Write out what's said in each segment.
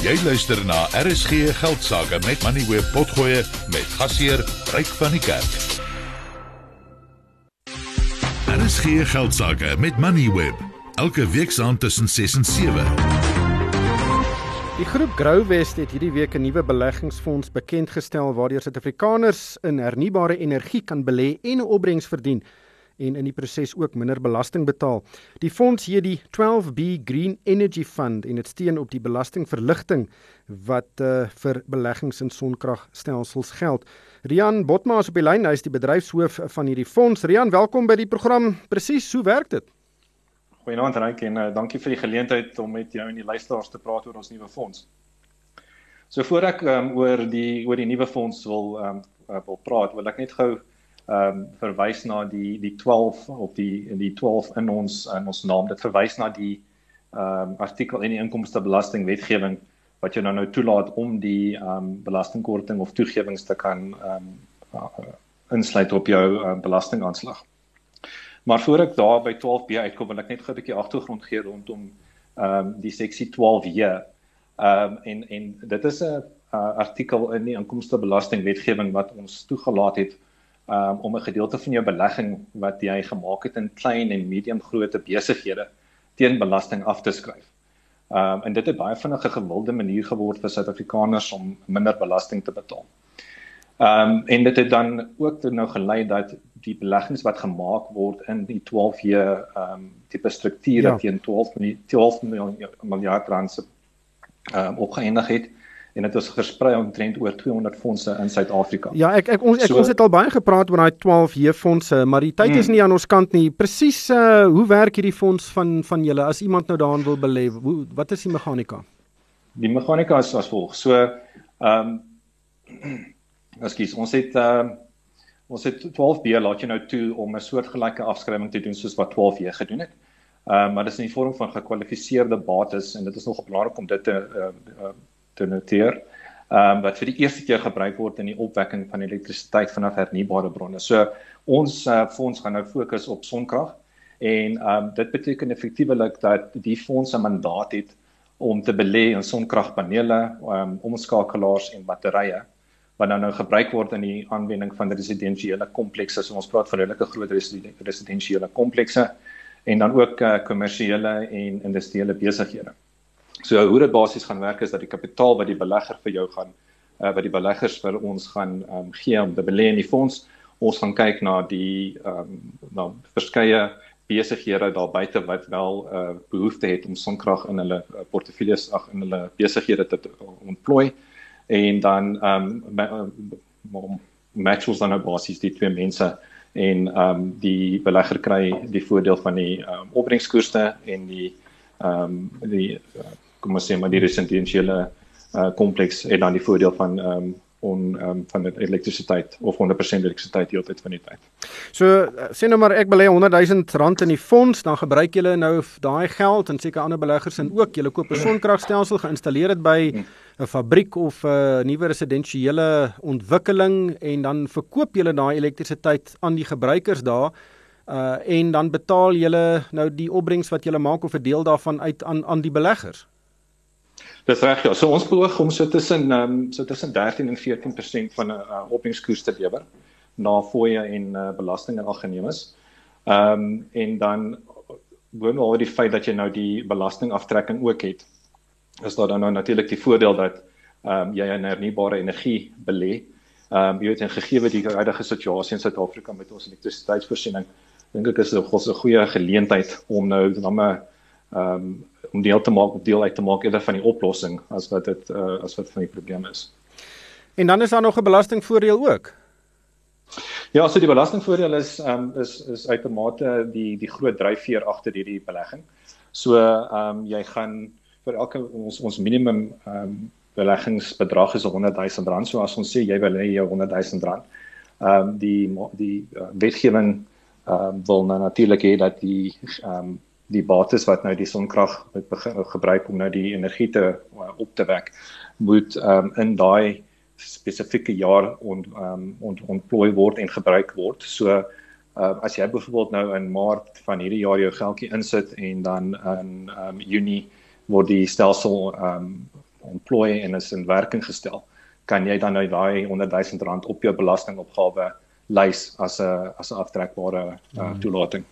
Jy luister na RSG Geldsaake met Money Web Potgoe met gasheer Ryk van die Kerk. RSG Geldsaake met Money Web elke week saand tussen 6 en 7. Die groep Growwest het hierdie week 'n nuwe beleggingsfonds bekendgestel waardeur Suid-Afrikaners in hernubare energie kan belê en 'n opbrengs verdien en in die proses ook minder belasting betaal. Die fonds hier die 12B Green Energy Fund en dit steun op die belastingverligting wat uh, vir beleggings in sonkragstelsels geld. Rian Botma is op die lyn, hy is die bedryfshoof van hierdie fonds. Rian, welkom by die program. Presies, hoe werk dit? Goeienaand Ryk en uh, dankie vir die geleentheid om met jou en die luisteraars te praat oor ons nuwe fonds. So voor ek um, oor die oor die nuwe fonds wil um, wil praat, wil ek net gou ehm um, verwys na die die 12 op die die 12 in ons in ons naam. Dit verwys na die ehm um, artikel in die inkomstebelasting wetgewing wat jou nou nou toelaat om die ehm um, belastingkorting of toegewings te kan ehm um, uh, insluit op jou uh, belastingaanslag. Maar voor ek daar by 12B uitkom, wil ek net gou 'n bietjie agtergrond gee rondom ehm um, die seksie 12J. Ehm um, en en dit is 'n uh, artikel in die inkomstebelasting wetgewing wat ons toegelaat het um, om 'n gedeelte van jou belegging wat jy gemaak het in klein en medium grootte besighede teen belasting af te skryf. Um, en dit het baie vinnig 'n gewilde manier geword vir Suid-Afrikaners om minder belasting te betaal. Ehm um, en dit het dan ook nou gelei dat die beleggings wat gemaak word in die 12 jaar ehm um, tipe strukture ja. teen 12 12 miljard rand se ehm um, opgeëindig het en dit is versprei omtrent oor 200 fondse in Suid-Afrika. Ja, ek ek ons ek, so, ons het al baie gepraat oor daai 12 J fondse, maar die tyd hmm. is nie aan ons kant nie. Presies uh hoe werk hierdie fonds van van julle as iemand nou daarin wil belê? Wat is die meganika? Die meganika is as volg. So ehm um, Ekskuus, ons het ehm uh, ons het 12B laat jy nou toe om 'n soortgelyke afskrywing te doen soos wat 12J gedoen het. Ehm um, maar dit is in die vorm van gekwalifiseerde bates en dit is nog belangrik om dit te uh, uh, te noteer. Ehm um, wat vir die eerste keer gebruik word in die opwekking van elektrisiteit vanaf hernubare bronne. So ons uh, fonds gaan nou fokus op sonkrag en ehm um, dit beteken effektiewelik dat die fonds 'n mandaat het om te belê in sonkragpanele, ehm um, omskakelaars en batterye wat nou nou gebruik word in die aanwending van residensiële komplekse. So ons praat van redelike groot residensiële komplekse en dan ook uh, kommersiële en industriële besighede. So hoe dit basies gaan werk is dat die kapitaal wat die belegger vir jou gaan uh, wat die beleggers vir ons gaan um, gee om te belê in die fonds, ons gaan kyk na die um, na verskeie besighede daar buite wat wel 'n uh, behoefte het om sonkrag in hulle uh, portefeuilles ag in hulle besighede te ontplooi. En dan ehm um, match ons dan nou basies die twee mense en ehm um, die belegger kry die voordeel van die ehm um, opbrengskoerste en die ehm um, die uh, kom ons sê maar die residensiële uh, kompleks en dan die voordeel van ehm um, on um, van elektrisiteit of 100% elektrisiteit heeltyd van die tyd. So sê nou maar ek belê 100 000 rand in die fonds, dan gebruik julle nou daai geld en seker ander beleggers en ook julle koop 'n sonkragstelsel, geïnstalleer dit by 'n fabriek of 'n nuwe residensiële ontwikkeling en dan verkoop julle daai elektrisiteit aan die gebruikers daar uh en dan betaal julle nou die opbrengs wat julle maak of 'n deel daarvan uit aan aan die beleggers. Dis reg ja. So ons beoog om so tussen um, so tussen 13 en 14% van 'n uh, opbrengskoers te lewer na fooie en uh, belasting en algeneemes. Ehm um, en dan boonop die feit dat jy nou die belastingaftrekking ook het, is daar dan nou natuurlik die voordeel dat ehm um, jy in hernubare energie belê. Ehm um, jy weet en gegee die huidige situasie in Suid-Afrika met ons elektrisiteitsvoorsiening, dink ek is dit 'n goeie geleentheid om nou dan 'n ehm om deel te maak deel uit te maak eerder van die oplossing as wat dit uh, as wat van die probleem is. En dan is daar nog 'n belastingvoordeel ook. Ja, so die belastingvoordeel is um, is is uitermate die die groot dryfveer agter hierdie belegging. So ehm um, jy gaan vir elke ons ons minimum ehm um, beleggingsbedrag is 100 000 rand. So as ons sê jy wil hê jy 100 000 rand. Ehm um, die die uh, wetgewing ehm um, wil nou natuurlik hê dat die ehm um, die bates wat nou die sonkrag gebruik om nou die energie te uh, op te wek moet um, in daai spesifieke jaar on um, ont, ontplooi word en gebruik word. So uh, as jy byvoorbeeld nou in Maart van hierdie jaar jou geldjie insit en dan in um, Junie word die stelsel um, ontplooi en is in werking gestel, kan jy dan nou daai 100 000 rand op jou belastingopgawe lys as 'n as 'n aftrekbare uh, toelating.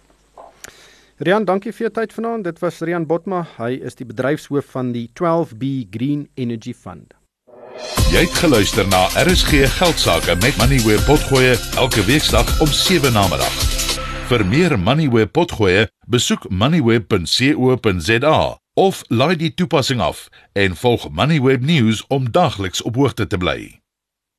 Rian, dankie vir jou tyd vanaand. Dit was Rian Botma. Hy is die bedryfshoof van die 12B Green Energy Fund. Jy het geluister na RSG Geldsaake met Money where potgoe elke weeksdag om 7 na middag. Vir meer Money where potgoe, besoek moneyweb.co.za of laai die toepassing af en volg Moneyweb News om dagliks op hoogte te bly.